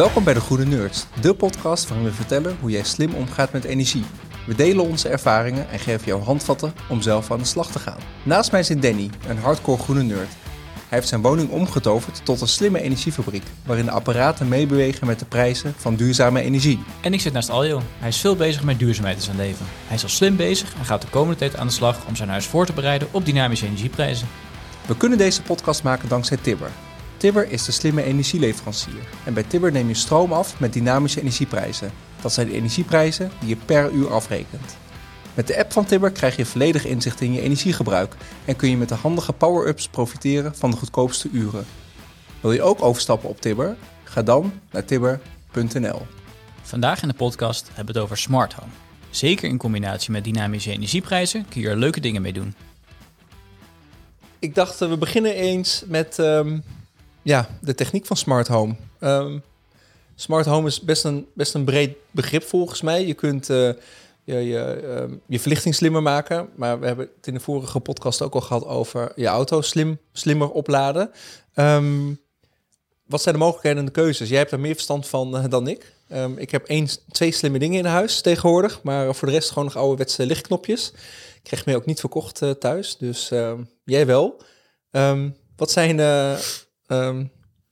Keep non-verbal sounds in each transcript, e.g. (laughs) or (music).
Welkom bij de Goede Nerds, de podcast waarin we vertellen hoe jij slim omgaat met energie. We delen onze ervaringen en geven jou handvatten om zelf aan de slag te gaan. Naast mij zit Danny, een hardcore groene nerd. Hij heeft zijn woning omgetoverd tot een slimme energiefabriek, waarin de apparaten meebewegen met de prijzen van duurzame energie. En ik zit naast Aljo. Hij is veel bezig met duurzaamheid in zijn leven. Hij is al slim bezig en gaat de komende tijd aan de slag om zijn huis voor te bereiden op dynamische energieprijzen. We kunnen deze podcast maken dankzij Tibber. Tibber is de slimme energieleverancier. En bij Tibber neem je stroom af met dynamische energieprijzen. Dat zijn de energieprijzen die je per uur afrekent. Met de app van Tibber krijg je volledig inzicht in je energiegebruik en kun je met de handige power-ups profiteren van de goedkoopste uren. Wil je ook overstappen op Tibber? Ga dan naar tibber.nl. Vandaag in de podcast hebben we het over smart home. Zeker in combinatie met dynamische energieprijzen kun je er leuke dingen mee doen. Ik dacht, uh, we beginnen eens met ehm, ja, de techniek van smart home. Ehm, smart home is best een, best een breed begrip volgens mij. Je kunt eh, je, je, ehm, je verlichting slimmer maken. Maar we hebben het in de vorige podcast ook al gehad over je auto slim, slimmer opladen. Ehm, wat zijn de mogelijkheden en de keuzes? Jij hebt er meer verstand van eh, dan ik. ik heb één, twee slimme dingen in huis tegenwoordig. Maar voor de rest gewoon nog ouderwetse lichtknopjes. Ik kreeg me ook niet verkocht uh, thuis. Dus jij wel. wat zijn... Ehm,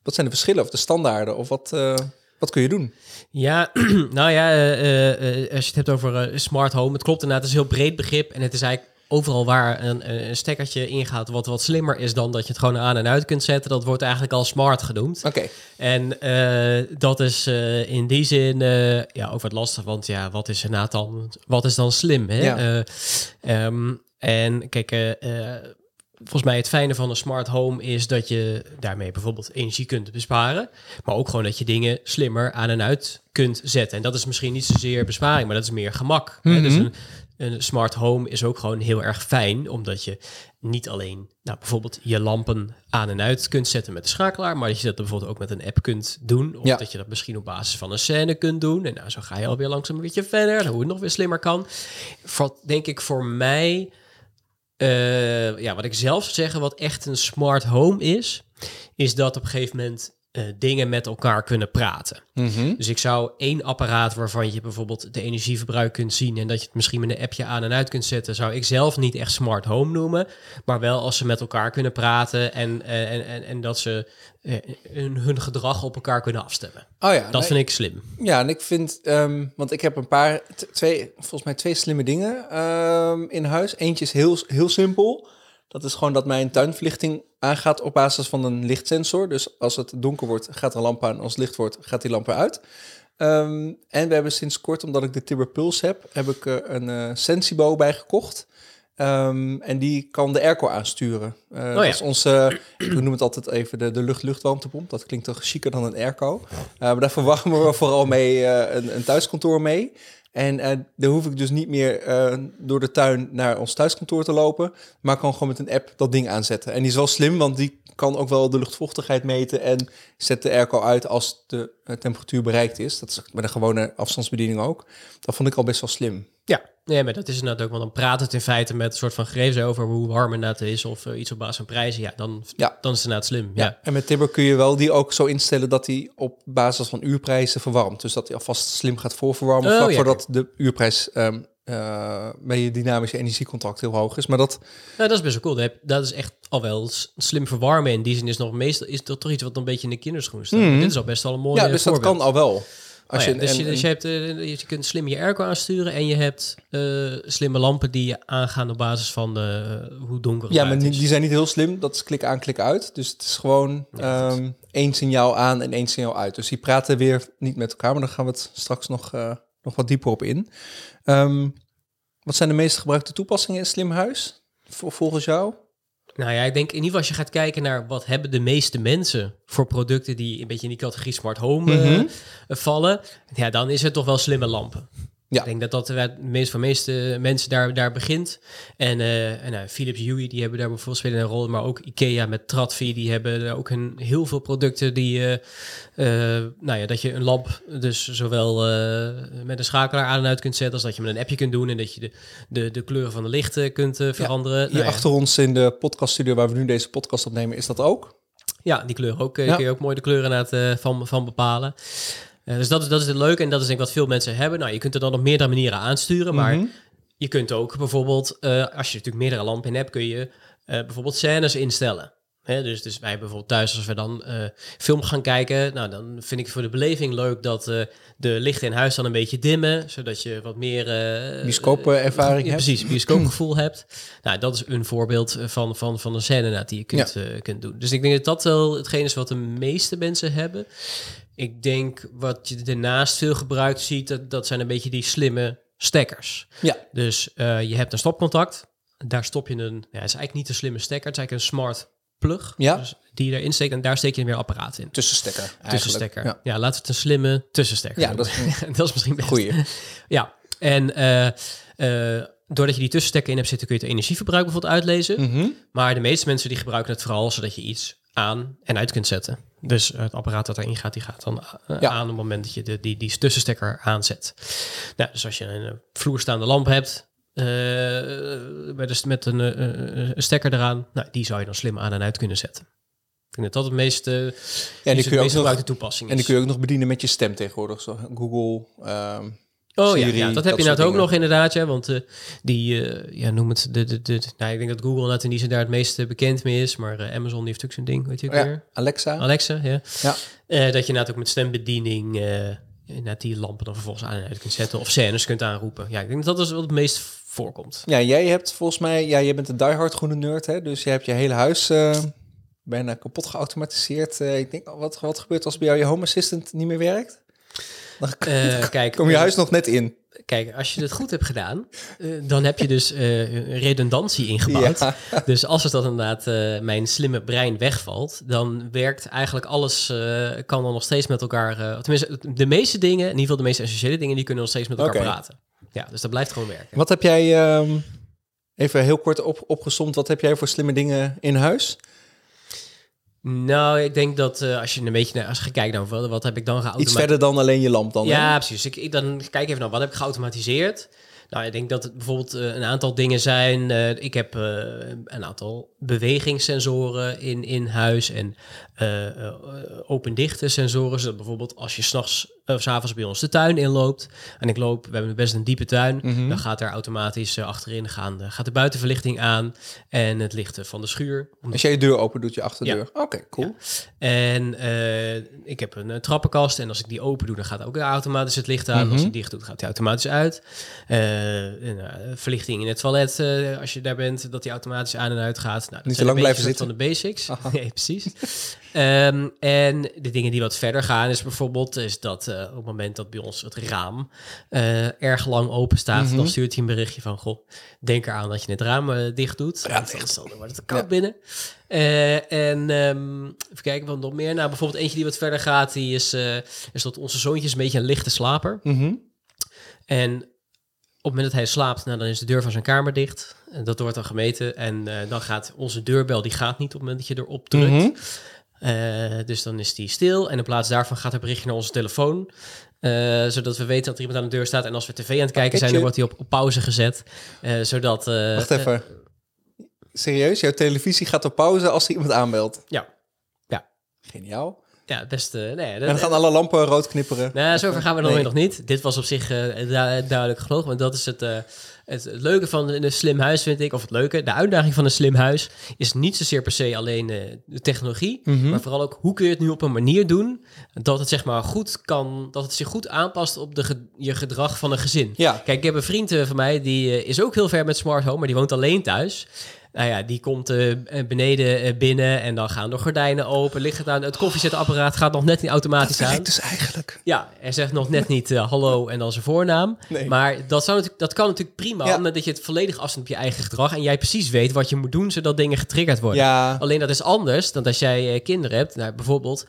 wat zijn de verschillen of de standaarden? Of wat, uh, wat kun je doen? Ja, (clears throat) nou ja, uh, uh, als je het hebt over smart home, het klopt inderdaad, het is een heel breed begrip. En het is eigenlijk overal waar een, een stekkertje ingaat wat wat slimmer is dan dat je het gewoon aan en uit kunt zetten, dat wordt eigenlijk al smart genoemd. Oké. En dat is in die zin ja, ook wat lastig, want ja, wat is inderdaad dan, wat is dan slim? Hè? Ja. Um, en kijk, volgens mij het fijne van een smart home is dat je daarmee bijvoorbeeld energie kunt besparen. Maar ook gewoon dat je dingen slimmer aan en uit kunt zetten. En dat is misschien niet zozeer besparing, maar dat is meer gemak. Mm Dus een, een, smart home is ook gewoon heel erg fijn, omdat je niet alleen nou, bijvoorbeeld je lampen aan en uit kunt zetten met de schakelaar, maar dat je dat bijvoorbeeld ook met een app kunt doen. Of dat je dat misschien op basis van een scène kunt doen. En nou, zo ga je alweer langzaam een beetje verder, hoe het nog weer slimmer kan. Voor, denk ik voor mij ja, wat ik zelf zou zeggen, wat echt een smart home is, is dat op een gegeven moment uh, dingen met elkaar kunnen praten. Mhm. Dus ik zou één apparaat waarvan je bijvoorbeeld de energieverbruik kunt zien en dat je het misschien met een appje aan en uit kunt zetten, zou ik zelf niet echt smart home noemen, maar wel als ze met elkaar kunnen praten en, uh, en, en, en dat ze hun, hun, gedrag op elkaar kunnen afstemmen. Oh ja, dat vind ik slim. Ja, en ik vind, um, want ik heb een paar, twee, volgens mij twee slimme dingen um, in huis. Eentje is heel, heel simpel. Dat is gewoon dat mijn tuinverlichting aangaat op basis van een lichtsensor. Dus als het donker wordt, gaat een lamp aan. Als het licht wordt, gaat die lamp eruit. Um, en we hebben sinds kort, omdat ik de Tibber Pulse heb, heb ik er een uh, Sensibo bij gekocht. Um, en die kan de airco aansturen. Uh, oh ja. Dat is onze, (clears throat) ik noem het altijd even de, de lucht-luchtwarmtepomp. Dat klinkt toch chiquer dan een airco. Uh, maar daar verwarmen we vooral mee uh, een, een thuiskantoor mee. En uh, dan hoef ik dus niet meer uh, door de tuin naar ons thuiskantoor te lopen, maar kan gewoon met een app dat ding aanzetten. En die is wel slim, want die kan ook wel de luchtvochtigheid meten en zet de airco uit als de uh, temperatuur bereikt is. Dat is met een gewone afstandsbediening ook. Dat vond ik al best wel slim. Ja, nee, maar dat is inderdaad ook, want dan praat het in feite met een soort van gegevens over hoe warm het is of uh, iets op basis van prijzen. Ja, dan, ja. dan is het inderdaad slim. Ja. ja. En met Tibber kun je wel die ook zo instellen dat hij op basis van uurprijzen verwarmt. Dus dat hij alvast slim gaat voorverwarmen, oh, vlak ja. voordat de uurprijs um, uh, met je dynamische energiecontact heel hoog is. Maar dat... Ja, dat is best wel cool. Dat is echt al wel slim verwarmen. In die zin is nog meestal is dat toch iets wat een beetje in de kinderschoen staat. Mm. Dit is al best wel een mooie Ja, dus voorbeeld. dat kan al wel. Als oh ja, je, dus, je, dus je, hebt, uh, je kunt slim je airco aansturen en je hebt uh, slimme lampen die je aangaan op basis van de, uh, hoe donker het Ja, maar die, die, zijn niet heel slim. Dat is klik aan, klik uit. Dus het is gewoon ja, um, één signaal aan en één signaal uit. Dus die praten weer niet met elkaar, maar daar gaan we het straks nog, nog wat dieper op in. Um, wat zijn de meest gebruikte toepassingen in Slim Huis, volgens jou? Nou ja, ik denk in ieder geval als je gaat kijken naar wat hebben de meeste mensen voor producten die een beetje in die categorie smart home mm -hmm. uh, vallen, ja, dan is het toch wel slimme lampen. Ja. Ik denk dat dat de meest van de meeste mensen daar, daar begint. En, uh, en uh, Philips Hue, die hebben daar bijvoorbeeld spelen een rol. Maar ook Ikea met Tradfi, die hebben ook een, heel veel producten die... Uh, nou ja, dat je een lamp dus zowel met een schakelaar aan en uit kunt zetten... als dat je met een appje kunt doen en dat je de, de, de kleuren van de lichten kunt veranderen. Ja, hier nou, achter ons in de podcaststudio waar we nu deze podcast opnemen is dat ook. Ja, die kleur ook. eh, Ja. Kun je ook mooi de kleuren eh, van, van bepalen. Eh, dus dat is, dat is het leuke en dat is denk ik wat veel mensen hebben. Nou, je kunt er dan op meerdere manieren aansturen, maar Mhm. je kunt ook bijvoorbeeld, eh, als je natuurlijk meerdere lampen in hebt, kun je eh, bijvoorbeeld scènes instellen. Hè, dus, dus wij bijvoorbeeld thuis, als we dan film gaan kijken, nou, dan vind ik voor de beleving leuk dat de lichten in huis dan een beetje dimmen, zodat je wat meer... Bioscoopervaring ja, hebt. Precies, (clears throat) bioscoopgevoel hebt. Nou, dat is een voorbeeld van, van, van een scène die je kunt, kunt doen. Dus ik denk dat dat wel hetgeen is wat de meeste mensen hebben. Ik denk wat je daarnaast veel gebruikt ziet, dat, dat zijn een beetje die slimme stekkers. Ja. Dus eh, je hebt een stopcontact. Daar stop je een... Ja, het is eigenlijk niet een slimme stekker. Het is eigenlijk een smart plug. Ja. Dus die erin steekt en daar steek je weer apparaat in. Tussenstekker. eigenlijk. Tussenstekker. Ja. Ja, laten we het een slimme tussenstekker ja is (laughs) dat is misschien best. goeie. Ja, en eh, eh, doordat je die tussenstekker in hebt zitten, kun je het energieverbruik bijvoorbeeld uitlezen. Mhm. Maar de meeste mensen die gebruiken het vooral zodat je iets aan en uit kunt zetten. Dus het apparaat dat erin gaat, die gaat dan eh, Ja. aan op het moment dat je de, die, die tussenstekker aanzet. Nou, dus als je een eh, vloerstaande lamp hebt, eh, met, een- met een, eh, eh, een stekker eraan, nou, die zou je dan slim aan en uit kunnen zetten. Ik denk dat dat het meest, eh Ja, die kun je ook nog, toepassing en die kun je ook nog bedienen met je stem tegenwoordig. Zo Google, ehm, Oh ja, Siri, ja, dat dat heb je nou ook nog inderdaad, ja. Want eh, die, eh, ja, noem het, de, de, de, nou, ik denk dat Google net in die zin daar het meest eh, bekend mee is. Maar Amazon die heeft ook zo'n ding, weet je ook ja, weer? Alexa. Alexa, ja. Ja. Dat je inderdaad ook met stembediening inderdaad die lampen dan vervolgens aan en uit kunt zetten. Of scènes kunt aanroepen. Ja, ik denk dat dat is wat het meest voorkomt. Ja, jij hebt volgens mij, ja, je bent een diehard groene nerd, hè? Dus je hebt je hele huis bijna kapot geautomatiseerd. Ik denk, wat, wat gebeurt als bij jou je home assistant niet meer werkt? Dan Eh, (laughs) kijk, kom je eh, huis nog net in. Kijk, als je het goed hebt gedaan, eh, dan heb je dus redundantie ingebouwd. Ja. (laughs) Dus als het dan inderdaad mijn slimme brein wegvalt, dan werkt eigenlijk alles, kan dan nog steeds met elkaar, tenminste de meeste dingen, in ieder geval de meest essentiële dingen, die kunnen nog steeds met elkaar praten. Ja, dus dat blijft gewoon werken. Wat heb jij, ehm, even heel kort op, opgesomd, wat heb jij voor slimme dingen in huis? Nou, ik denk dat eh, als je een beetje naar, als je kijkt naar wat, wat heb ik dan Iets geautomatiseerd? verder dan alleen je lamp dan, hè? Ja, precies. Ik, ik dan kijk even naar wat heb ik geautomatiseerd. Nou, ik denk dat het bijvoorbeeld eh, een aantal dingen zijn. eh, ik heb een aantal bewegingssensoren in, in huis en open-dichte sensoren. Zodat bijvoorbeeld als je s'nachts of 's avonds bij ons de tuin inloopt en ik loop, we hebben best een diepe tuin, Mhm. dan gaat er automatisch eh, achterin gaan, de- gaat de buitenverlichting aan en het licht eh, van de schuur. Als jij je deur open doet, je achterdeur. Oké, cool. En eh, ik heb een, eh, trappenkast en als ik die open doe, dan gaat ook automatisch het licht aan. Als Mhm. ik dicht doe, gaat die automatisch uit. Eh, en, eh, verlichting in het toilet, eh, als je daar bent, dat die automatisch aan en uit gaat. Nou, dat Niet te lang blijven van de basics. (laughs) Nee, precies. Ehm, en de dingen die wat verder gaan is bijvoorbeeld is dat eh, op het moment dat bij ons het raam eh, erg lang open staat, Mhm. dan stuurt hij een berichtje van, goh, denk eraan dat je het raam eh, dicht doet. Ja, dan wordt het koud binnen. Eh, en ehm, even kijken wat nog meer. Nou, bijvoorbeeld eentje die wat verder gaat, die is, is dat onze zoontje is een beetje een lichte slaper. Mhm. En op het moment dat hij slaapt, nou, dan is de deur van zijn kamer dicht. En dat wordt dan gemeten. En dan gaat onze deurbel, die gaat niet op het moment dat je erop drukt. Mhm. Eh, dus dan is die stil. En in plaats daarvan gaat er berichtje naar onze telefoon. eh, zodat we weten dat er iemand aan de deur staat. En als we tv aan het kijken zijn, dan wordt hij op, op pauze gezet. eh, zodat... Wacht even. Serieus? Jouw televisie gaat op pauze als er iemand aanbelt? Ja. Ja. Geniaal. Ja, best... eh, nee, En dan gaan alle lampen rood knipperen. Nou, zover gaan we Nee. nog niet. Dit was op zich eh, du- duidelijk genoeg. Want dat is het, eh, het, leuke van een slim huis, vind ik. Of het leuke, de uitdaging van een slim huis... is niet zozeer per se alleen de technologie... Mhm. maar vooral ook hoe kun je het nu op een manier doen... dat het zeg maar goed kan... dat het zich goed aanpast op de ge- je gedrag van een gezin. Ja. Kijk, ik heb een vriend van mij... die is ook heel ver met smart home... maar die woont alleen thuis... Nou ja, die komt eh, beneden eh, binnen en dan gaan de gordijnen open, ligt het aan. Het koffiezetapparaat gaat nog net niet automatisch aan. Werkt dus eigenlijk. Ja, hij zegt nog net niet eh, hallo en dan zijn voornaam. Nee. Maar dat, zou natuurlijk, dat kan natuurlijk prima, Ja. omdat je het volledig afstemt op je eigen gedrag en jij precies weet wat je moet doen zodat dingen getriggerd worden. Ja. Alleen dat is anders dan als jij eh, kinderen hebt. Nou, bijvoorbeeld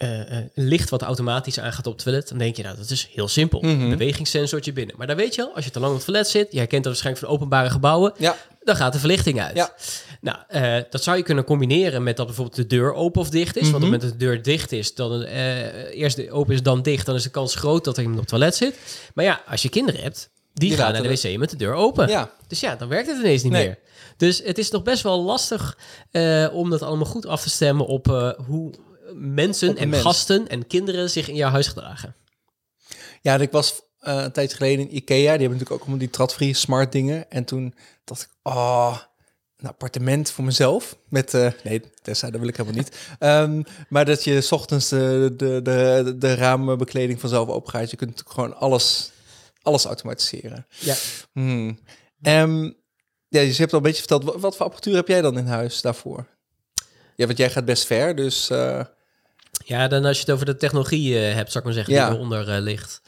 eh, eh, een licht wat automatisch aangaat op het toilet. Dan denk je, nou, dat is heel simpel. Mhm. Een bewegingssensortje binnen. Maar dan weet je al, als je te lang op het toilet zit, jij kent dat waarschijnlijk van openbare gebouwen, Ja. Dan gaat de verlichting uit. Ja. Nou, eh, dat zou je kunnen combineren met dat bijvoorbeeld de deur open of dicht is. Want op Mhm. het moment dat de deur dicht is, dan eh, eerst de open is dan dicht, dan is de kans groot dat er iemand op het toilet zit. Maar ja, als je kinderen hebt, die, Die gaan naar de wc met de deur open. Ja, Dus ja, dan werkt het ineens niet Nee. meer. Dus het is nog best wel lastig eh, om dat allemaal goed af te stemmen op hoe mensen Op en mens. gasten en kinderen zich in jouw huis gedragen. ja ik was eh, een tijdje geleden in Ikea. Die hebben natuurlijk ook allemaal die tradfree smart dingen. En toen dacht ik, oh, een appartement voor mezelf. Met, eh, nee, Tessa, dat wil ik helemaal niet. (laughs) Ehm, maar dat je 's ochtends de, de, de, de ramenbekleding vanzelf opgaat. Je kunt natuurlijk gewoon alles, alles automatiseren. Ja. Hmm. Ehm, ja, dus je hebt al een beetje verteld. Wat, wat voor apparatuur heb jij dan in huis daarvoor? Ja, want jij gaat best ver, dus... eh, Ja, dan als je het over de technologie hebt, zou ik maar zeggen, Ja. die eronder ligt.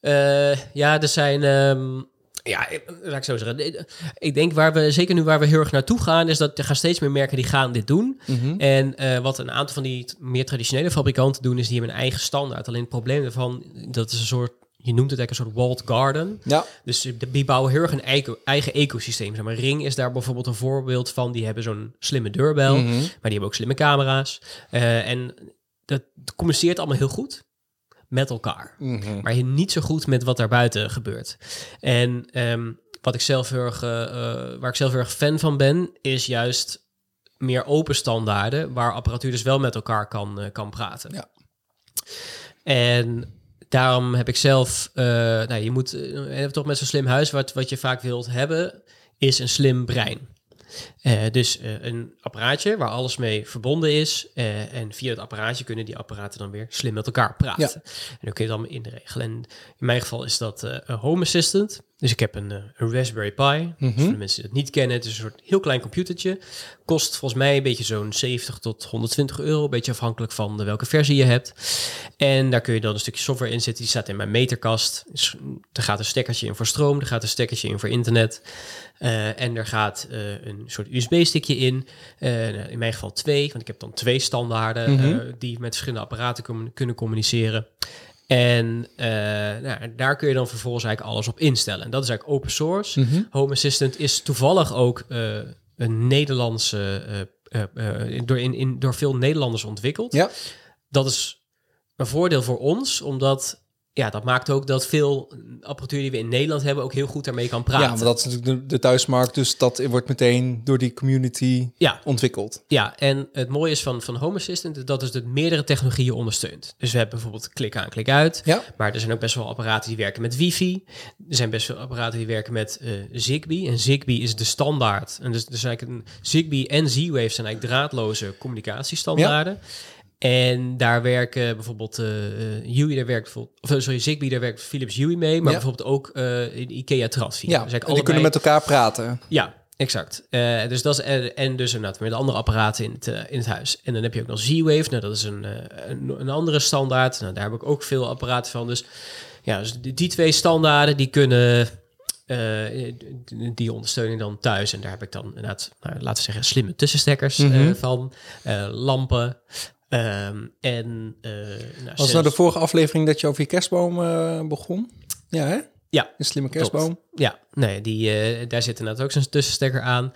Eh, ja, er zijn... ehm, ja, ik- laat ik zo zeggen. eh, Ik denk waar we, zeker nu waar we heel erg naartoe gaan, is dat er gaan steeds meer merken die gaan dit doen. mhm. En eh, wat een aantal van die meer traditionele fabrikanten doen, is die hebben een eigen standaard. Alleen het probleem daarvan, dat is een soort, je noemt het eigenlijk een soort walled garden. Ja, Dus die bouwen heel erg een eigen, eigen ecosysteem. Zeg maar, Ring is daar bijvoorbeeld een voorbeeld van. Die hebben zo'n slimme deurbel, Mhm. maar die hebben ook slimme camera's. Eh, en dat communiceert allemaal heel goed met elkaar. Mhm. Maar niet zo goed met wat daar buiten gebeurt. En ehm, wat ik zelf heel erg, eh, eh, waar ik zelf heel erg fan van ben, is juist meer open standaarden, waar apparatuur dus wel met elkaar kan, eh, kan praten. Ja. En daarom heb ik zelf, nou, je moet toch met zo'n slim huis, wat, wat je vaak wilt hebben, is een slim brein. Eh, dus eh, een apparaatje waar alles mee verbonden is. eh, en via het apparaatje kunnen die apparaten dan weer slim met elkaar praten. En dan kun je het allemaal inregelen. En in mijn geval is dat een Home Assistant. Dus ik heb een, een Raspberry Pi. Dus voor de mensen die het niet kennen, het is een soort heel klein computertje. Kost volgens mij een beetje zo'n 70 tot 120 euro. Een beetje afhankelijk van de welke versie je hebt. En daar kun je dan een stukje software in zetten. Die staat in mijn meterkast. Dus, mm, er gaat een stekkertje in voor stroom. Er gaat een stekkertje in voor internet. En er gaat een soort USB-stickje in. Eh, nou, in mijn geval twee, want ik heb dan twee standaarden Mhm. eh, die met verschillende apparaten kunnen communiceren. En eh, nou, daar kun je dan vervolgens eigenlijk alles op instellen. En dat is eigenlijk open source. Mhm. Home Assistant is toevallig ook een Nederlandse, door, in, in, door veel Nederlanders ontwikkeld. Ja. Dat is een voordeel voor ons, omdat ja, dat maakt ook dat veel apparatuur die we in Nederland hebben ook heel goed daarmee kan praten. Ja, maar dat is natuurlijk de, de thuismarkt, dus dat wordt meteen door die community ja, ontwikkeld. Ja, en het mooie is van, van Home Assistant is dat het dus meerdere technologieën ondersteunt. Dus we hebben bijvoorbeeld klik aan, klik uit. Ja. Maar er zijn ook best wel apparaten die werken met wifi. Er zijn best wel apparaten die werken met eh, Zigbee. En Zigbee is de standaard. En dus, dus eigenlijk een Zigbee en Z-Wave zijn eigenlijk draadloze communicatiestandaarden. En daar werken bijvoorbeeld uh, Huey, daar werkt of sorry, Zigbee, daar werkt Philips Huey mee, maar Ja. bijvoorbeeld ook uh, in IKEA Transfi. Ja, dus en die allebei- kunnen met elkaar praten. ja, exact. Eh, dus dat is, en, en dus inderdaad met de andere apparaten in het, eh, in het huis. En dan heb je ook nog Z-Wave, nou, dat is een, eh, een, een andere standaard. Nou, daar heb ik ook veel apparaten van. Dus ja, dus die, die twee standaarden, die kunnen... eh, die ondersteuning dan thuis. En daar heb ik dan inderdaad, nou, laten we zeggen, slimme tussenstekkers eh, Mhm. van. eh, lampen. Ehm, en uh, nou, Was nou de vorige aflevering dat je over je kerstboom eh, begon? Ja, hè? Ja, Een slimme kerstboom. Ja, nee, die, eh, daar zit inderdaad ook zo'n tussenstekker aan.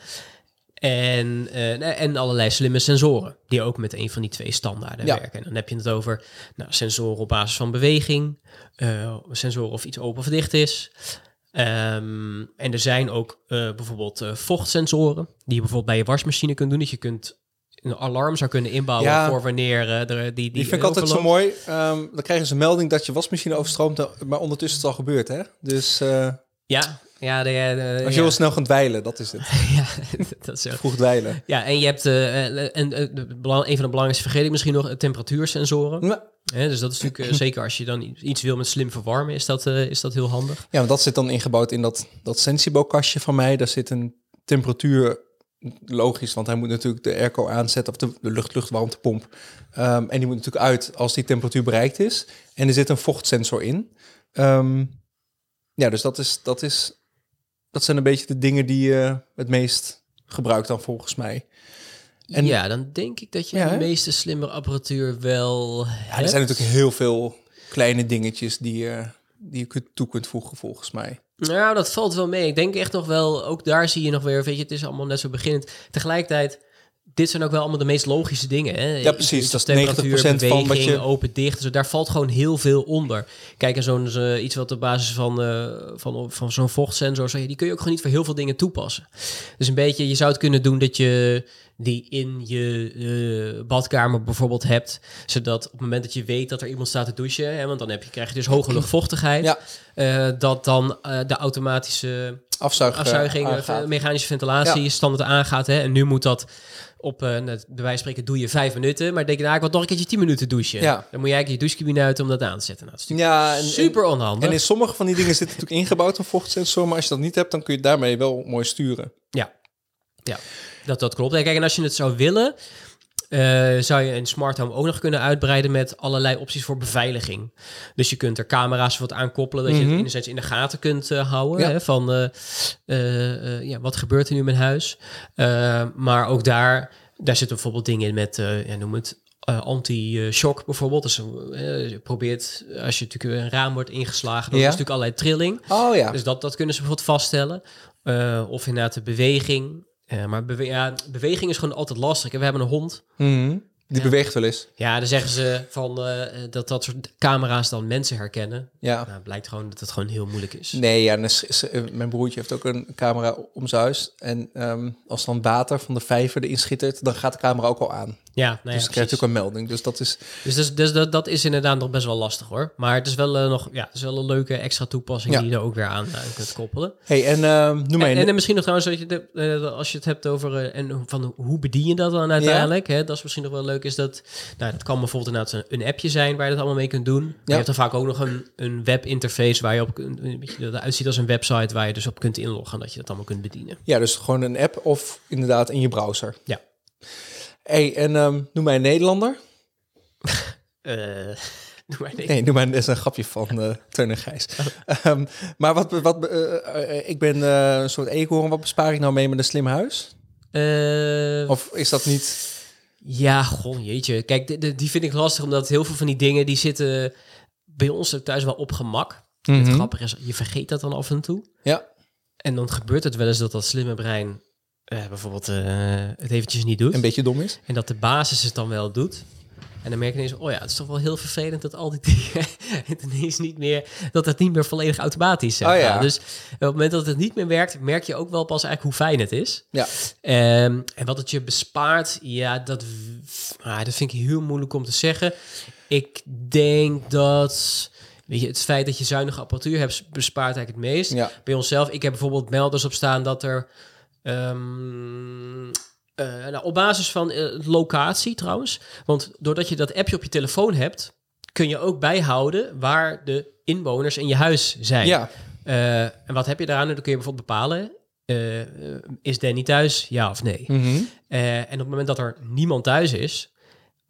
En, eh, en allerlei slimme sensoren, die ook met een van die twee standaarden Ja. werken. En dan heb je het over nou, sensoren op basis van beweging, eh, sensoren of iets open of dicht is. Ehm, en er zijn ook eh, bijvoorbeeld eh, vochtsensoren, die je bijvoorbeeld bij je wasmachine kunt doen. Dat je kunt een alarm zou kunnen inbouwen Ja. voor wanneer eh, er die, die, Die vind ik altijd zo mooi. Ehm, dan krijgen ze een melding dat je wasmachine overstroomt, maar ondertussen is het al gebeurd, hè? Dus eh, Ja, ja, de, de- als je ja. wil snel gaan dwijlen, dat is het. (laughs) ja, (laughs) dat is ook Vroeg dwijlen. Ja, en je hebt eh, eh, en, eh, de belang- een van de belangrijkste vergeet ik misschien nog eh, temperatuursensoren. Ja, dus dat is natuurlijk eh, (laughs) zeker als je dan iets wil met slim verwarmen, is dat, eh, is dat heel handig. want dat zit dan ingebouwd in dat, dat Sensibo-kastje van mij. Daar zit een temperatuur, logisch, want hij moet natuurlijk de airco aanzetten of de, de lucht-luchtwarmtepomp. Ehm, en die moet natuurlijk uit als die temperatuur bereikt is. En er zit een vochtsensor in. Ehm, ja, dus dat, is, dat, is, dat zijn een beetje de dingen die je het meest gebruikt dan volgens mij. En- ja, dan denk ik dat je Ja, de meeste slimme apparatuur wel Ja, er zijn natuurlijk heel veel kleine dingetjes die, je die je kunt- toe kunt voegen volgens mij. Nou, dat valt wel mee. Ik denk echt nog wel, ook daar zie je nog weer, weet je, het is allemaal net zo beginnend. Tegelijkertijd dit zijn ook wel allemaal de meest logische dingen. Hè? Ja, precies. Dat Dat is 90% van wat beweging, je- open, dicht. Dus daar valt gewoon heel veel onder. Kijk, en zo'n zo- iets wat op basis van, eh, van, van zo'n vochtsensor... Die kun je ook gewoon niet voor heel veel dingen toepassen. Dus een beetje, je zou het kunnen doen dat je die in je eh, badkamer bijvoorbeeld hebt. Zodat op het moment dat je weet dat er iemand staat te douchen... Hè, want dan heb je, krijg je dus hoge luchtvochtigheid... Ja. eh, dat dan eh, de automatische Afzuig, afzuiging, mechanische ventilatie Ja. standaard aangaat. Hè? En nu moet dat op, net, bij wijze van spreken, doe je vijf minuten. Maar denk je, nou, ik wil nog een keertje tien minuten douchen. Ja. Dan moet je eigenlijk je douchecabine uit om dat aan te zetten. Nou, dat is natuurlijk Ja, en- super onhandig. En in sommige van die dingen zit natuurlijk (laughs) ingebouwd een vochtsensor, maar als je dat niet hebt, dan kun je daarmee wel mooi sturen. Ja, ja dat, dat klopt. Kijk, en als je het zou willen, eh, zou je een smart home ook nog kunnen uitbreiden met allerlei opties voor beveiliging. Dus je kunt er camera's wat aan koppelen, dat je Mhm. het enerzijds in de gaten kunt eh, houden. Ja. Hè, van eh, ja, wat gebeurt er nu in mijn huis? Maar ook daar, daar zitten bijvoorbeeld dingen in met, ja, noem het. anti-shock bijvoorbeeld. Dus je probeert, als je natuurlijk een raam wordt ingeslagen, dan Ja. is natuurlijk allerlei trilling. Oh ja. Dus dat, dat kunnen ze bijvoorbeeld vaststellen. Eh, of inderdaad de beweging. Eh, maar bewe ja, beweging is gewoon altijd lastig. We hebben een hond. Mhm. Die Ja. beweegt wel eens. Ja, dan zeggen ze van eh, dat dat soort camera's dan mensen herkennen. Ja. Nou, blijkt gewoon dat het gewoon heel moeilijk is. Nee, ja, eh, mijn broertje heeft ook een camera om zijn huis. En ehm, als dan water van de vijver erin schittert, dan gaat de camera ook al aan. Ja, nou ja, dus krijg je ook een melding. Dus dat is... Dus, dus, dus dat, dat is inderdaad nog best wel lastig hoor. Maar het is wel eh, nog, ja, het is wel een leuke extra toepassing Ja. die je er ook weer aan, aan kunt koppelen. hey, en ehm, noem En, en misschien nog trouwens, dat je eh, als je het hebt over eh, en van hoe bedien je dat dan uiteindelijk, hè, dat is misschien nog wel leuk, is dat, nou, dat kan bijvoorbeeld inderdaad een, een appje zijn waar je dat allemaal mee kunt doen. Je hebt dan vaak ook nog een, een webinterface waar je op kunt, een beetje dat eruit ziet als een website waar je dus op kunt inloggen, dat je dat allemaal kunt bedienen. Ja, dus gewoon een app of inderdaad in je browser. Ja. Hey, en ehm, noem mij een Nederlander. (laughs) Eh, doe maar niet. Nee, noem dat is een grapje van Teun en Gijs. Ehm, maar wat, wat eh, ik ben een soort eekhoorn. Wat bespaar ik nou mee met een slim huis? Of is dat niet... Ja, goh, jeetje. Kijk, de- de- die vind ik lastig, omdat heel veel van die dingen, die zitten bij ons thuis wel op gemak. Mhm. Het grappige is, je vergeet dat dan af en toe. Ja. En dan gebeurt het wel eens dat dat slimme brein eh, bijvoorbeeld eh, het eventjes niet doet. Een beetje dom is? En dat de basis het dan wel doet. En dan merk je ineens, oh ja, het is toch wel heel vervelend dat al die dingen (laughs) het ineens niet meer, dat het niet meer volledig automatisch eh, Oh ja. Dus op het moment dat het niet meer werkt, merk je ook wel pas eigenlijk hoe fijn het is. Ja. Ehm, en wat het je bespaart, ja, dat, ah, dat vind ik heel moeilijk om te zeggen. Ik denk dat, weet je, het feit dat je zuinige apparatuur hebt, bespaart eigenlijk het meest. Ja. Bij onszelf, ik heb bijvoorbeeld melders op staan dat er... ehm, eh, nou, op basis van eh, locatie trouwens. Want doordat je dat appje op je telefoon hebt, kun je ook bijhouden waar de inwoners in je huis zijn. Ja. Eh, en wat heb je daaraan? Dan kun je bijvoorbeeld bepalen, is Danny thuis, ja of nee? Mhm. En op het moment dat er niemand thuis is,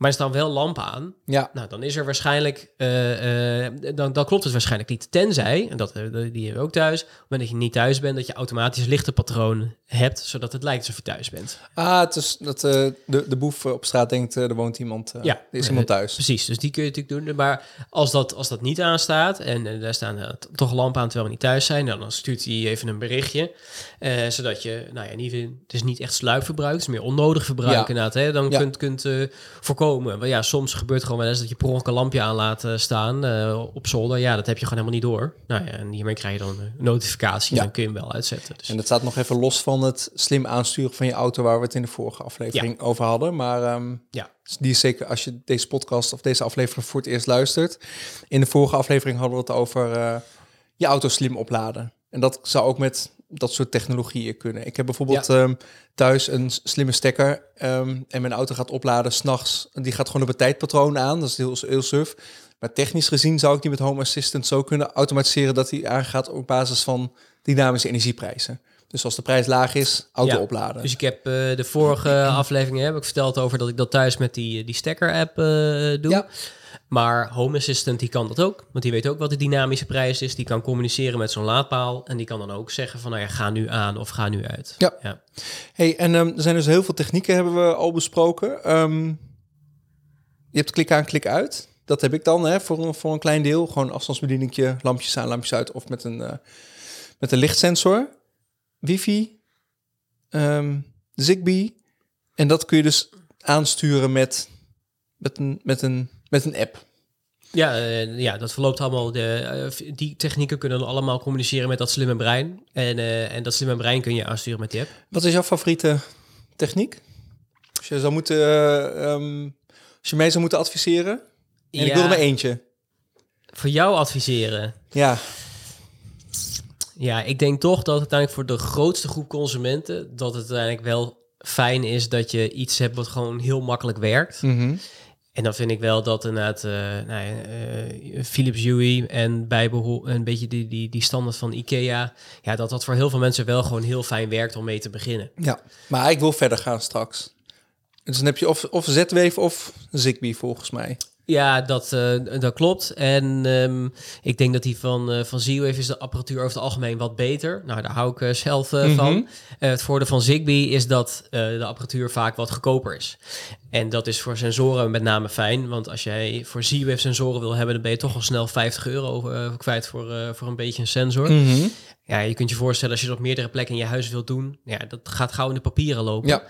maar er staan wel lampen aan, Ja. nou, dan is er waarschijnlijk, eh, eh, dan, dan klopt het waarschijnlijk niet. Tenzij, en dat, eh, die hebben we ook thuis, op het moment dat je niet thuis bent, dat je automatisch lichtenpatroon hebt, zodat het lijkt alsof je thuis bent. Ah, het is dat de, de boef op straat denkt, er woont iemand. Ja. er is iemand thuis. Precies, dus die kun je natuurlijk doen. Maar als dat, als dat niet aanstaat en daar staan toch lampen aan terwijl we niet thuis zijn, nou, dan stuurt hij even een berichtje. zodat je, nou ja, niet, het is niet echt sluipverbruik, het is meer onnodig verbruik Ja. inderdaad. Hè, dan Ja. kunt, kunt eh, Want ja, soms gebeurt gewoon wel eens dat je per ongeluk een lampje aan laat eh, staan eh, op zolder. Ja, dat heb je gewoon helemaal niet door. Nou ja, en hiermee krijg je dan een notificatie Ja. en dan kun je hem wel uitzetten. Dus. En dat staat nog even los van het slim aansturen van je auto, waar we het in de vorige aflevering over hadden. Maar ehm, Ja. die is zeker als je deze podcast of deze aflevering voor het eerst luistert. In de vorige aflevering hadden we het over eh, je auto slim opladen. En dat zou ook met dat soort technologieën kunnen. Ik heb bijvoorbeeld ehm, thuis een slimme stekker ehm, en mijn auto gaat opladen s'nachts. Die gaat gewoon op het tijdpatroon aan. Dat is heel, heel suf. Maar technisch gezien zou ik die met Home Assistant zo kunnen automatiseren dat hij aangaat op basis van dynamische energieprijzen. Dus als de prijs laag is, auto Ja, opladen. Dus ik heb eh, de vorige (clears throat) aflevering heb ik verteld over dat ik dat thuis met die, die stekker-app eh, doe. Ja. Maar Home Assistant die kan dat ook, want die weet ook wat de dynamische prijs is. Die kan communiceren met zo'n laadpaal en die kan dan ook zeggen van, nou ja, ga nu aan of ga nu uit. Ja. ja. Hey, en ehm, er zijn dus heel veel technieken hebben we al besproken. Ehm, je hebt klik aan, klik uit. Dat heb ik dan hè, voor, een, voor een klein deel. Gewoon afstandsbedieningje, lampjes aan, lampjes uit. Of met een, eh, met een lichtsensor. Wifi, ehm, Zigbee. En dat kun je dus aansturen met, met, een, met, een, met een app. Ja, eh, ja, dat verloopt allemaal. De, eh, die technieken kunnen allemaal communiceren met dat slimme brein. En, eh, en dat slimme brein kun je aansturen met die app. Wat is jouw favoriete techniek? Als je zou moeten, eh, ehm, als je mij zou moeten adviseren. En ik Ja. wil er maar eentje. Voor jou adviseren. Ja, Ja, ik denk toch dat uiteindelijk voor de grootste groep consumenten... dat het uiteindelijk wel fijn is dat je iets hebt wat gewoon heel makkelijk werkt. Mhm. En dan vind ik wel dat inderdaad uh, nou uh, Philips Hue en bijbehol een beetje die, die, die standaard van IKEA, ja, dat dat voor heel veel mensen wel gewoon heel fijn werkt om mee te beginnen. ja. Maar ik wil verder gaan straks. Dus dan heb je of, of Z-Wave of Zigbee volgens mij. Ja, dat, uh, dat klopt. En um, ik denk dat die van, uh, van Z-Wave is de apparatuur over het algemeen wat beter. Nou, daar hou ik uh, zelf mm -hmm. van. het voordeel van Zigbee is dat de apparatuur vaak wat goedkoper is. En dat is voor sensoren met name fijn. Want als jij voor Z-Wave sensoren wil hebben, dan ben je toch al snel 50 euro kwijt voor, voor een beetje een sensor. Mm -hmm. Ja, je kunt je voorstellen als je dat op meerdere plekken in je huis wilt doen. Ja, dat gaat gauw in de papieren lopen. Ja.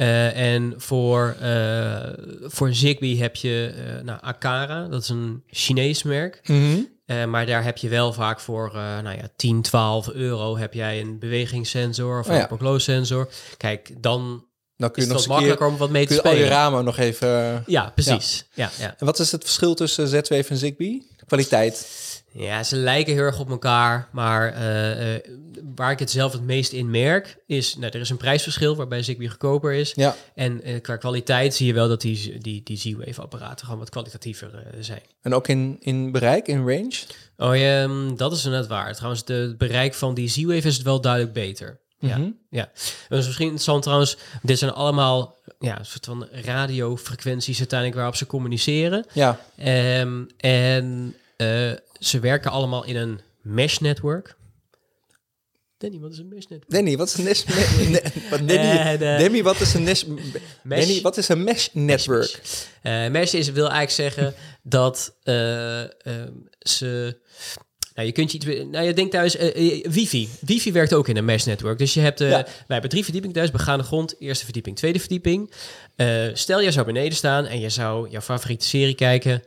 Uh, en voor, uh, voor Zigbee heb je uh, nou, Akara, dat is een Chinees merk. Mm -hmm. maar daar heb je wel vaak voor nou ja, 10, 12 euro heb jij een bewegingssensor of Oh ja. een open sensor. Kijk, dan Dan kun is je het nog een makkelijker keer om wat mee te kun je al je spelen. ramen nog even... Ja, precies. Ja. Ja, En wat is het verschil tussen Z-Wave en Zigbee? Kwaliteit. Ja, ze lijken heel erg op elkaar, maar uh, uh, waar ik het zelf het meest in merk is, nou, er is een prijsverschil waarbij Zigbee goedkoper is. Ja. En uh, qua kwaliteit zie je wel dat die, die, die Z-Wave apparaten gewoon wat kwalitatiever zijn. En ook in, in bereik, in range? Oh ja, um, dat is net waar. Trouwens, de, het bereik van die Z-Wave is het wel duidelijk beter. Ja, Mhm. ja. Dat is misschien interessant trouwens. Dit zijn allemaal ja, een soort van radiofrequenties uiteindelijk waarop ze communiceren. Ja. Um, en uh, ze werken allemaal in een mesh network. Danny, wat is een mesh network? Danny, wat is een mesh... ne, (laughs) wat, Danny, Eh, wat is een mesh... Mesh. Danny, wat is een mesh network? Uh, mesh is, wil eigenlijk zeggen dat uh, um, ze... Nou, je kunt je iets... Nou, je denkt thuis... Uh, wifi. Wifi werkt ook in een mesh network. Dus je hebt... Uh, Ja. Wij hebben drie verdiepingen thuis. Begaande grond. Eerste verdieping, tweede verdieping. Uh, stel, je zou beneden staan en je zou jouw favoriete serie kijken.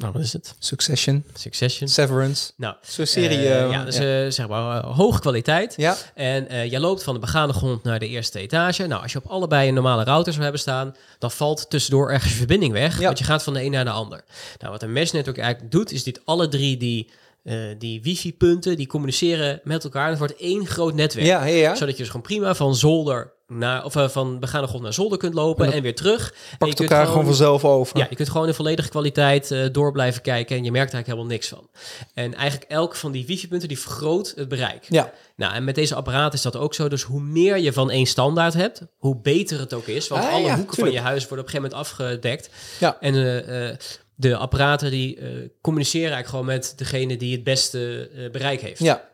Nou, wat is het? Succession, Succession. Severance. Nou, Zo'n serie... eh, eh, ja, dus eh, zeg maar hoge kwaliteit. ja. En jij loopt van de begaande grond naar de eerste etage. Nou, als je op allebei een normale router zou hebben staan, dan valt tussendoor ergens verbinding weg. Ja. Want je gaat van de een naar de ander. Nou, wat een mesh network eigenlijk doet, is dit alle drie die, uh, die wifi-punten, die communiceren met elkaar. En het wordt één groot netwerk. Ja, ja, ja. Zodat je dus gewoon prima van zolder naar, of uh, van begaande grond naar zolder kunt lopen En weer terug. En je Pakt kunt elkaar gewoon vanzelf over. ja, je kunt gewoon in volledige kwaliteit uh, door blijven kijken en je merkt eigenlijk helemaal niks van. En eigenlijk elk van die wifi-punten die vergroot het bereik. Ja. Nou, en met deze apparaten is dat ook zo. Dus hoe meer je van één standaard hebt, hoe beter het ook is. Want Ah, alle ja, hoeken tuurlijk. van je huis worden op een gegeven moment afgedekt. Ja. En uh, uh, de apparaten die communiceren eigenlijk gewoon met degene die het beste bereik heeft. Ja.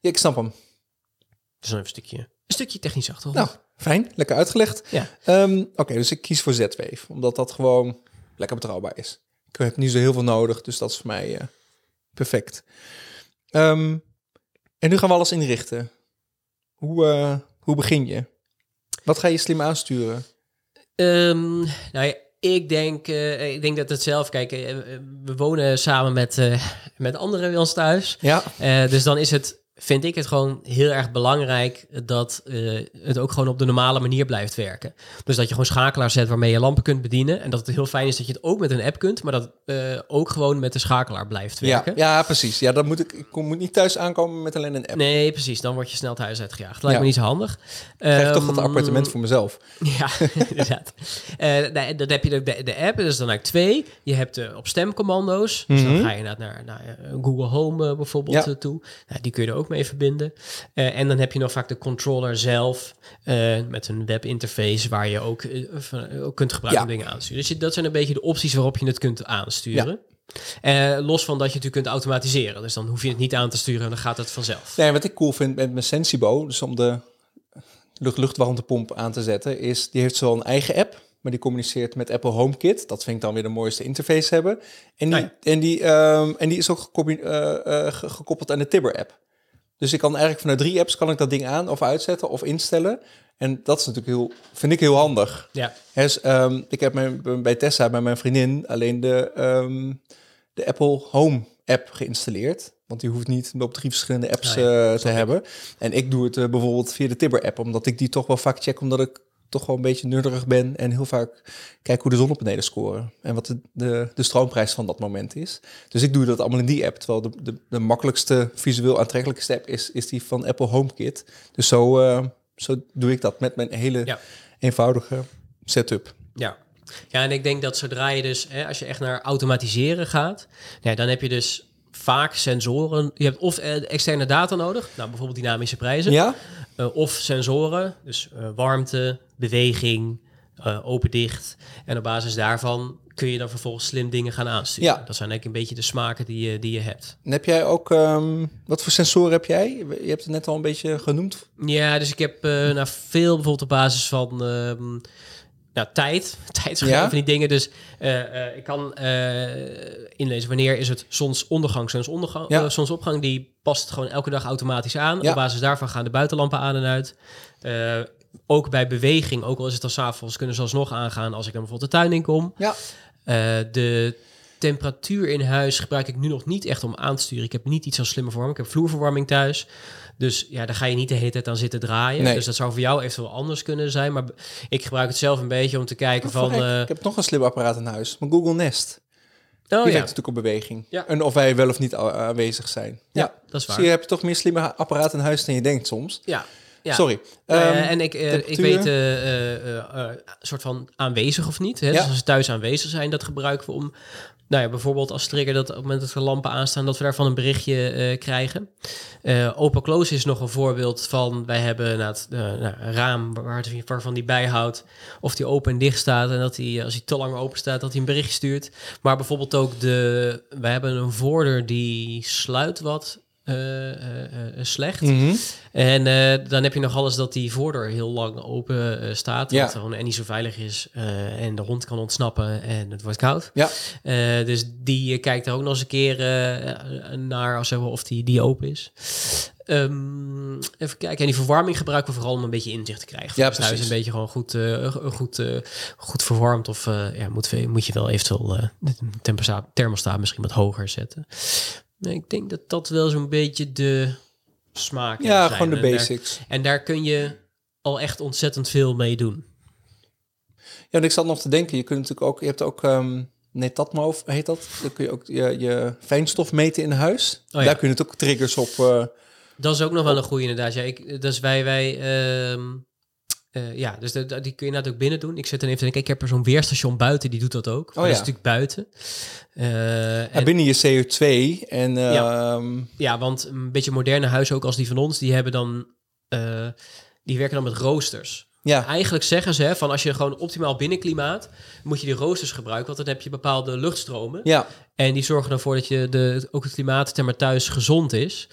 ja, ik snap hem. Dus even een stukje, een stukje technisch achtergrond. Nou, fijn. Lekker uitgelegd. Ja. Um, Oké, dus ik kies voor Z-Wave. Omdat dat gewoon lekker betrouwbaar is. Ik heb niet zo heel veel nodig, dus dat is voor mij uh, perfect. Um, en nu gaan we alles inrichten. Hoe, uh, hoe begin je? Wat ga je slim aansturen? Um, nou ja, ik denk, uh, ik denk dat het zelf, kijk, we wonen samen met, met anderen bij ons thuis. Ja. dus dan is het, vind ik het gewoon heel erg belangrijk dat het ook gewoon op de normale manier blijft werken. Dus dat je gewoon schakelaar zet waarmee je lampen kunt bedienen. En dat het heel fijn is dat je het ook met een app kunt, maar dat het ook gewoon met de schakelaar blijft werken. Ja, ja precies. Ja, dat moet ik, ik moet niet thuis aankomen met alleen een app. Nee, precies. Dan word je snel het huis uitgejaagd. Lijkt Ja. me niet zo handig. Ik krijg Ehm, toch dat appartement voor mezelf. (laughs) Ja, (laughs) inderdaad. Uh, nee, dan heb je de, de, app, dat is dan eigenlijk twee. Je hebt op stemcommando's. Dus dan Mhm. ga je naar, naar, naar Google Home bijvoorbeeld Ja. toe. Nou, die kun je er ook mee verbinden. Uh, en dan heb je nog vaak de controller zelf uh, met een webinterface waar je ook, van, ook kunt gebruiken Ja. om dingen aan te sturen. Dus je, dat zijn een beetje de opties waarop je het kunt aansturen. Uh, los van dat je het natuurlijk kunt automatiseren. Dus dan hoef je het niet aan te sturen en dan gaat het vanzelf. Nee, wat ik cool vind met mijn Sensibo, dus om de lucht luchtwarmtepomp aan te zetten, is die heeft zowel een eigen app, maar die communiceert met Apple HomeKit. Dat vind ik dan weer de mooiste interface hebben. En die, en die, um, en die is ook uh, uh, gekoppeld aan de Tibber app. Dus ik kan eigenlijk vanuit drie apps kan ik dat ding aan of uitzetten of instellen. En dat is natuurlijk heel, vind ik heel handig. Ja. Dus, ehm, ik heb mijn, bij Tessa, bij mijn vriendin, alleen de, ehm, de Apple Home app geïnstalleerd. Want die hoeft niet op drie verschillende apps ja, eh, te hebben. En ik doe het eh, bijvoorbeeld via de Tibber app, omdat ik die toch wel vaak check, omdat ik toch wel een beetje nerdig ben en heel vaak kijk hoe de zonnepanelen scoren en wat de, de, de stroomprijs van dat moment is. Dus ik doe dat allemaal in die app, terwijl de, de, de makkelijkste visueel aantrekkelijkste app is, is die van Apple HomeKit. Dus zo, eh, zo doe ik dat met mijn hele Ja. eenvoudige setup. Ja. Ja, en ik denk dat zodra je dus, hè, als je echt naar automatiseren gaat, ja, dan heb je dus vaak sensoren. Je hebt of eh, externe data nodig, nou bijvoorbeeld dynamische prijzen, Ja? eh, of sensoren, dus eh, warmte, beweging, eh, open-dicht. En op basis daarvan kun je dan vervolgens slim dingen gaan aansturen. Ja. Dat zijn eigenlijk een beetje de smaken die je, die je hebt. En heb jij ook, ehm, wat voor sensoren heb jij? Je hebt het net al een beetje genoemd. Ja, dus ik heb eh nou, veel bijvoorbeeld op basis van ehm, nou, tijd. (laughs) Tijd zijn Ja? van die dingen. Dus eh, eh, ik kan eh, inlezen wanneer is het zonsondergang, zonsondergang, Ja. zonsopgang. Die past gewoon elke dag automatisch aan. Ja. Op basis daarvan gaan de buitenlampen aan en uit. Ook bij beweging, ook al is het dan s'avonds, kunnen ze alsnog aangaan als ik dan bijvoorbeeld de tuin in kom. Ja. De temperatuur in huis gebruik ik nu nog niet echt om aan te sturen. Ik heb niet iets als slimme verwarming. Ik heb vloerverwarming thuis. Dus ja, daar ga je niet de hele tijd aan zitten draaien. Nee. Dus dat zou voor jou eventueel anders kunnen zijn. Maar ik gebruik het zelf een beetje om te kijken van... Verrek, eh, ik heb nog een slim apparaat in huis. Mijn Google Nest. oh Die ja, natuurlijk op beweging. Ja. En of wij wel of niet aanwezig zijn. ja, dat is waar. Zie je, heb je toch meer slimme apparaten in huis dan je denkt soms. Ja, ja. Sorry. Ehm, en ik, eh, ik weet eh, eh, soort van aanwezig of niet. Hè? Ja. Dus als ze thuis aanwezig zijn, dat gebruiken we om... Nou ja, bijvoorbeeld als trigger dat op het moment dat de lampen aanstaan... dat we daarvan een berichtje eh, krijgen. Eh open close is nog een voorbeeld van... wij hebben nou, het, eh, nou, een raam waar, waarvan die bijhoudt... of die open en dicht staat... en dat hij, als hij te lang open staat, dat hij een berichtje stuurt. Maar bijvoorbeeld ook de... wij hebben een voordeur die sluit wat... eh, eh, eh, slecht. mhm. En dan heb je nog alles dat die voordeur heel lang open staat. Ja. Wat gewoon en niet zo veilig is. en de hond kan ontsnappen en het wordt koud. Ja. Dus die kijkt er ook nog eens een keer naar als, of die, die open is. Ehm, even kijken. En die verwarming gebruiken we vooral om een beetje inzicht te krijgen. Ja, het huis precies. een beetje gewoon goed, goed, goed verwarmd. Of ja, moet, moet je wel eventueel de thermostaat, thermostaat misschien wat hoger zetten. Nee, ik denk dat dat wel zo'n beetje de smaak Ja, zijn. gewoon de En daar- basics. en daar kun je al echt ontzettend veel mee doen. Ja, en ik zat nog te denken, je kunt natuurlijk ook, je hebt ook, ehm Netatmo heet dat. Dan kun je ook je, je fijnstof meten in huis. Oh ja. Daar kun je natuurlijk ook triggers op. eh, Dat is ook nog wel een goede inderdaad. Ja, ik, dus wij, wij ehm, eh, ja, dus de- de- die kun je inderdaad ook binnen doen. Ik zit dan even te denken, ik heb er zo'n weerstation buiten, die doet dat ook. Oh dat ja. is natuurlijk buiten. Eh, ja, en- binnen je CO2 en Ja. ehm, Ja, want een beetje moderne huizen, ook als die van ons, die hebben dan, eh, die werken dan met roosters. ja, Eigenlijk zeggen ze, hè, van als je gewoon optimaal binnenklimaat, moet je die roosters gebruiken, want dan heb je bepaalde luchtstromen. ja, En die zorgen ervoor dat je de, ook het klimaat zeg maar, thuis gezond is.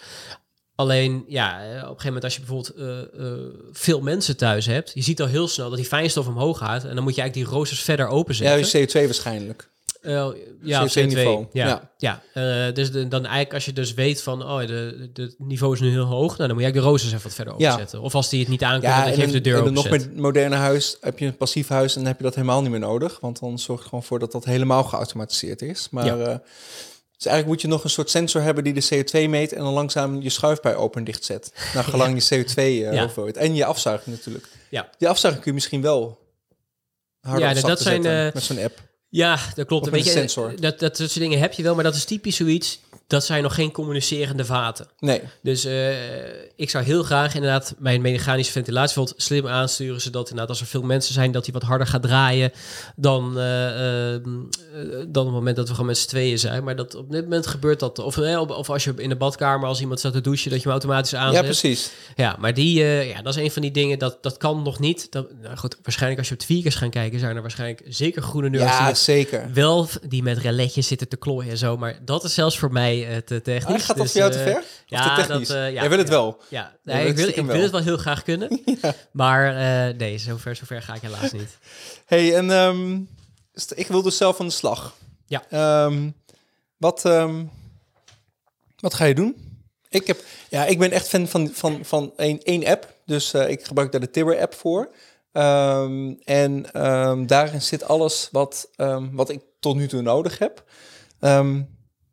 Alleen, ja, eh, op een gegeven moment als je bijvoorbeeld eh, eh, veel mensen thuis hebt, je ziet al heel snel dat die fijnstof omhoog gaat. En dan moet je eigenlijk die roosters verder ja, openzetten. je CO2 waarschijnlijk. Ja, of CO2-niveau, CO2. Ja, ja. Eh, dus de- dan eigenlijk als je dus weet van, oh, de, niveau is nu heel hoog, nou, dan moet je eigenlijk de roosters even wat verder Ja. openzetten. Of als die het niet aan kunnen, Ja, dat en je de deur en een nog moderne huis heb je een passief huis en dan heb je dat helemaal niet meer nodig. Want dan zorgt gewoon voor dat dat helemaal geautomatiseerd is. Maar Ja. Dus eigenlijk moet je nog een soort sensor hebben die de CO2 meet en dan langzaam je schuifpui open en dicht zet. Naar gelang je CO2 eh Ja. hoeveelheid. En je afzuiging natuurlijk. Ja. Die afzuiging kun je misschien wel harder Ja, dat zijn, zetten eh, met zo'n app. Ja, dat klopt. Of met een sensor. Dat, dat soort dingen heb je wel, maar dat is typisch zoiets. Dat zijn nog geen communicerende vaten. Nee, Dus eh, ik zou heel graag inderdaad mijn mechanische ventilatie slim aansturen, zodat inderdaad als er veel mensen zijn, dat hij wat harder gaat draaien dan, eh, ehm, eh, dan op het moment dat we gewoon met z'n tweeën zijn. Maar dat op dit moment gebeurt dat. Of, of- als je in de badkamer, als iemand staat te douchen, dat je hem automatisch aanzet. ja precies. Ja, maar die, ja, dat is een van die dingen, dat, dat kan nog niet. Dat, nou goed, waarschijnlijk als je op tweakers gaan kijken, zijn er waarschijnlijk zeker groene nuances Ja, die zeker. wel die met reletjes zitten te klooien en zo. Maar dat is zelfs voor mij eh, te technisch. Ah, gaat dat Dus, voor jou te eh, ver? Ja, te technisch? dat, eh, ja, Jij wil het wel. Ja, wil nee, het ik, wil, ik stiekem wil wel. het wel heel graag kunnen. (laughs) Maar nee, zover, zover ga ik helaas niet. (laughs) hey, en st- ik wil dus zelf aan de slag. Ja. Ehm, wat, ehm, wat ga je doen? Ik, heb, ja, ik ben echt fan van, van, van één, één app. Dus eh, ik gebruik daar de Tibber app voor. Ehm, en ehm, daarin zit alles wat, ehm, wat ik tot nu toe nodig heb.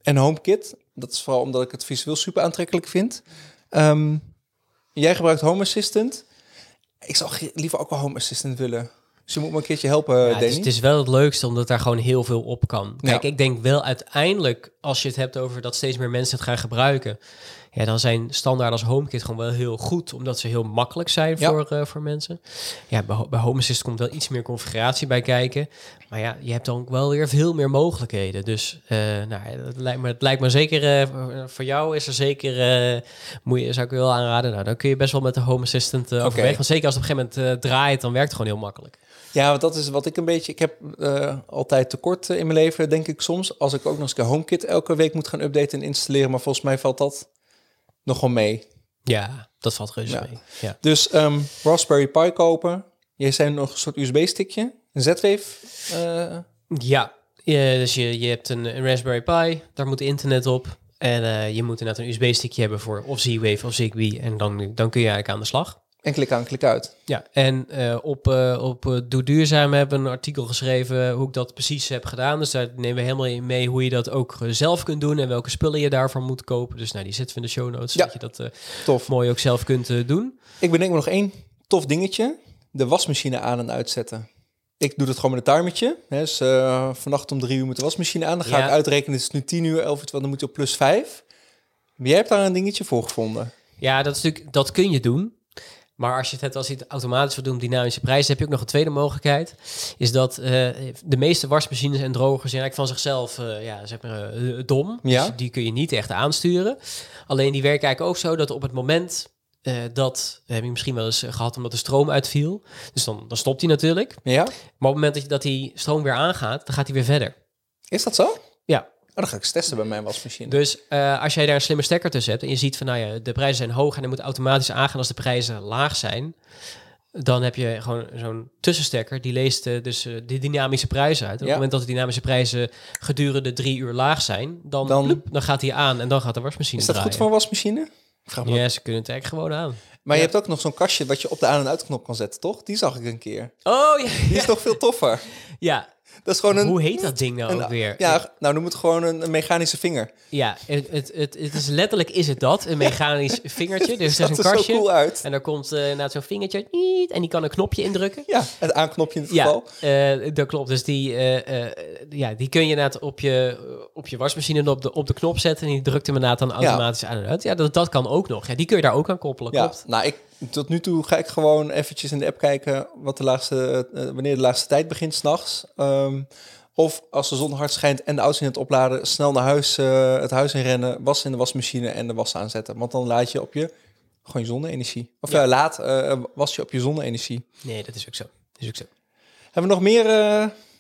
En HomeKit, dat is vooral omdat ik het visueel super aantrekkelijk vind. Ehm, jij gebruikt Home Assistant. Ik zou liever ook wel Home Assistant willen. Dus je moet me een keertje helpen, Ja, Danny. het, is, het is wel het leukste, omdat daar gewoon heel veel op kan. Kijk, Ja. ik denk wel uiteindelijk, als je het hebt over dat steeds meer mensen het gaan gebruiken, ja, dan zijn standaarden als HomeKit gewoon wel heel goed, omdat ze heel makkelijk zijn Ja. voor, eh, voor mensen. Ja, bij, bij Home Assistant komt wel iets meer configuratie bij kijken. Maar ja, je hebt dan ook wel weer veel meer mogelijkheden. Dus eh, nou, het, lijkt me, het lijkt me zeker, eh, voor- jou is er zeker, moet je, zou ik je wel aanraden, nou, dan kun je best wel met de Home Assistant eh overwegen. Want zeker als het op een gegeven moment draait, dan werkt het gewoon heel makkelijk. Ja, want dat is wat ik een beetje... Ik heb altijd tekort in mijn leven, denk ik soms. Als ik ook nog eens een HomeKit elke week moet gaan updaten en installeren. Maar volgens mij valt dat nog wel mee. Ja, dat valt reuze Ja. mee. Ja. Dus ehm, Raspberry Pi kopen. Jij zei nog een soort USB-stickje. Een Z-Wave. eh, Ja, ja, dus je, je hebt een, een Raspberry Pi, daar moet internet op. En eh, je moet inderdaad een USB-stickje hebben voor of Z-Wave of Zigbee. En dan, dan kun je eigenlijk aan de slag. En klik aan, klik uit. Ja, en eh, op, eh op eh, Doe Duurzaam hebben we een artikel geschreven hoe ik dat precies heb gedaan. Dus daar nemen we helemaal in mee hoe je dat ook zelf kunt doen en welke spullen je daarvoor moet kopen. Dus nou, die zetten we in de show notes, Ja. zodat je dat Tof. mooi ook zelf kunt doen. Ik bedenk me nog één tof dingetje. De wasmachine aan en uitzetten. Ik doe dat gewoon met een timertje. Hè, Dus vannacht om drie uur moet de wasmachine aan. Dan ga Ja. ik uitrekenen, het is nu tien uur, elf uur, dan moet je op plus vijf. Maar jij hebt daar een dingetje voor gevonden. Ja, dat, is natuurlijk, dat kun je doen. Maar als je het hebt als je het automatisch wil doen, dynamische prijzen, heb je ook nog een tweede mogelijkheid. Is dat eh, de meeste wasmachines en drogers zijn eigenlijk van zichzelf eh, ja, zeg maar, eh, dom. Ja. Dus die kun je niet echt aansturen. Alleen die werken eigenlijk ook zo dat op het moment eh, dat, heb je misschien wel eens eh, gehad omdat de stroom uitviel. Dus dan, dan stopt hij natuurlijk. Ja? Maar op het moment dat, je, dat die stroom weer aangaat, dan gaat hij weer verder. Is dat zo? Oh, dan ga ik eens testen bij mijn wasmachine. dus eh, als jij daar een slimme stekker tussen hebt en je ziet van nou ja, de prijzen zijn hoog en dan moet automatisch aangaan als de prijzen laag zijn, dan heb je gewoon zo'n tussenstekker die leest eh, dus eh, de dynamische prijzen uit. En op Ja. het moment dat de dynamische prijzen gedurende drie uur laag zijn, dan, Dan- dan, dan gaat hij aan en dan gaat de wasmachine is dat draaien. goed voor een wasmachine? Ja, ze kunnen het eigenlijk gewoon aan. Maar je hebt ook nog zo'n kastje wat je op de aan- en uitknop kan zetten, toch? Die zag ik een keer. Oh ja, Die is nog veel toffer. ja. Dat is gewoon een... Hoe heet dat ding nou een- ook weer? Ja, nou noem het gewoon een, een mechanische vinger. Ja, het, het, het, het is letterlijk is het dat, een mechanisch (laughs) vingertje. Dus er Dat is er een zo kastje cool uit. en daar komt uh, zo'n vingertje niet, en die kan een knopje indrukken. Ja, het aanknopje in het Ja, geval. eh, dat klopt. Dus die, eh, ja, die kun je inderdaad op je, op je wasmachine op de, op de knop zetten. En die drukt hem inderdaad dan automatisch aan en uit. Ja, dat, dat kan ook nog. Ja, die kun je daar ook aan koppelen, Ja, klopt. nou, ik, tot nu toe ga ik gewoon eventjes in de app kijken wat de laagste, eh, wanneer de laagste tijd begint s'nachts. Um, of als de zon hard schijnt en de auto in het opladen, snel naar huis, uh, het huis in rennen, was in de wasmachine en de was aanzetten. Want dan laat je op je gewoon je zonne-energie. Of ja, laat was je op je zonne-energie. Nee, dat is ook zo. Dat is ook zo. Hebben we nog meer?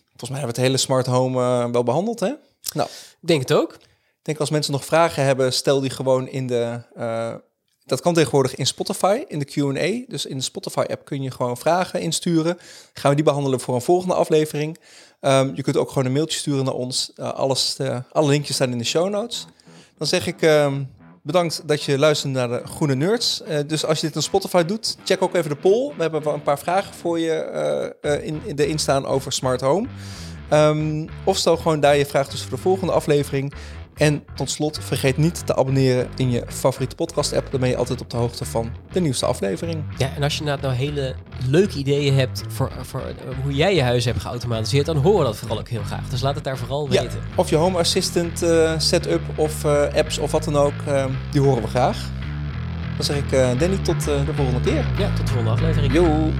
Volgens mij hebben we het hele smart home wel behandeld, hè? Nou, ik denk het ook. Ik denk als mensen nog vragen hebben, stel die gewoon in de. Dat kan tegenwoordig in Spotify, in de QA. Dus in de Spotify-app kun je gewoon vragen insturen. Gaan we die behandelen voor een volgende aflevering. Um, je kunt ook gewoon een mailtje sturen naar ons. Uh, alles, uh, alle linkjes staan in de show notes. Dan zeg ik um, bedankt dat je luistert naar de Groene Nerds. Uh, dus als je dit op Spotify doet, check ook even de poll. We hebben wel een paar vragen voor je in, in de instaan over smart home. Um, of stel gewoon daar je vraag dus voor de volgende aflevering. En tot slot, vergeet niet te abonneren in je favoriete podcast-app. Dan ben je altijd op de hoogte van de nieuwste aflevering. Ja, en als je nou, nou hele leuke ideeën hebt voor, voor hoe jij je huis hebt geautomatiseerd, dan horen we dat vooral ook heel graag. Dus laat het daar vooral ja, weten. Of je Home Assistant uh, setup of uh, apps of wat dan ook, uh, die horen we graag. Dan zeg ik Danny tot de volgende keer. Ja, tot de volgende aflevering. Yo.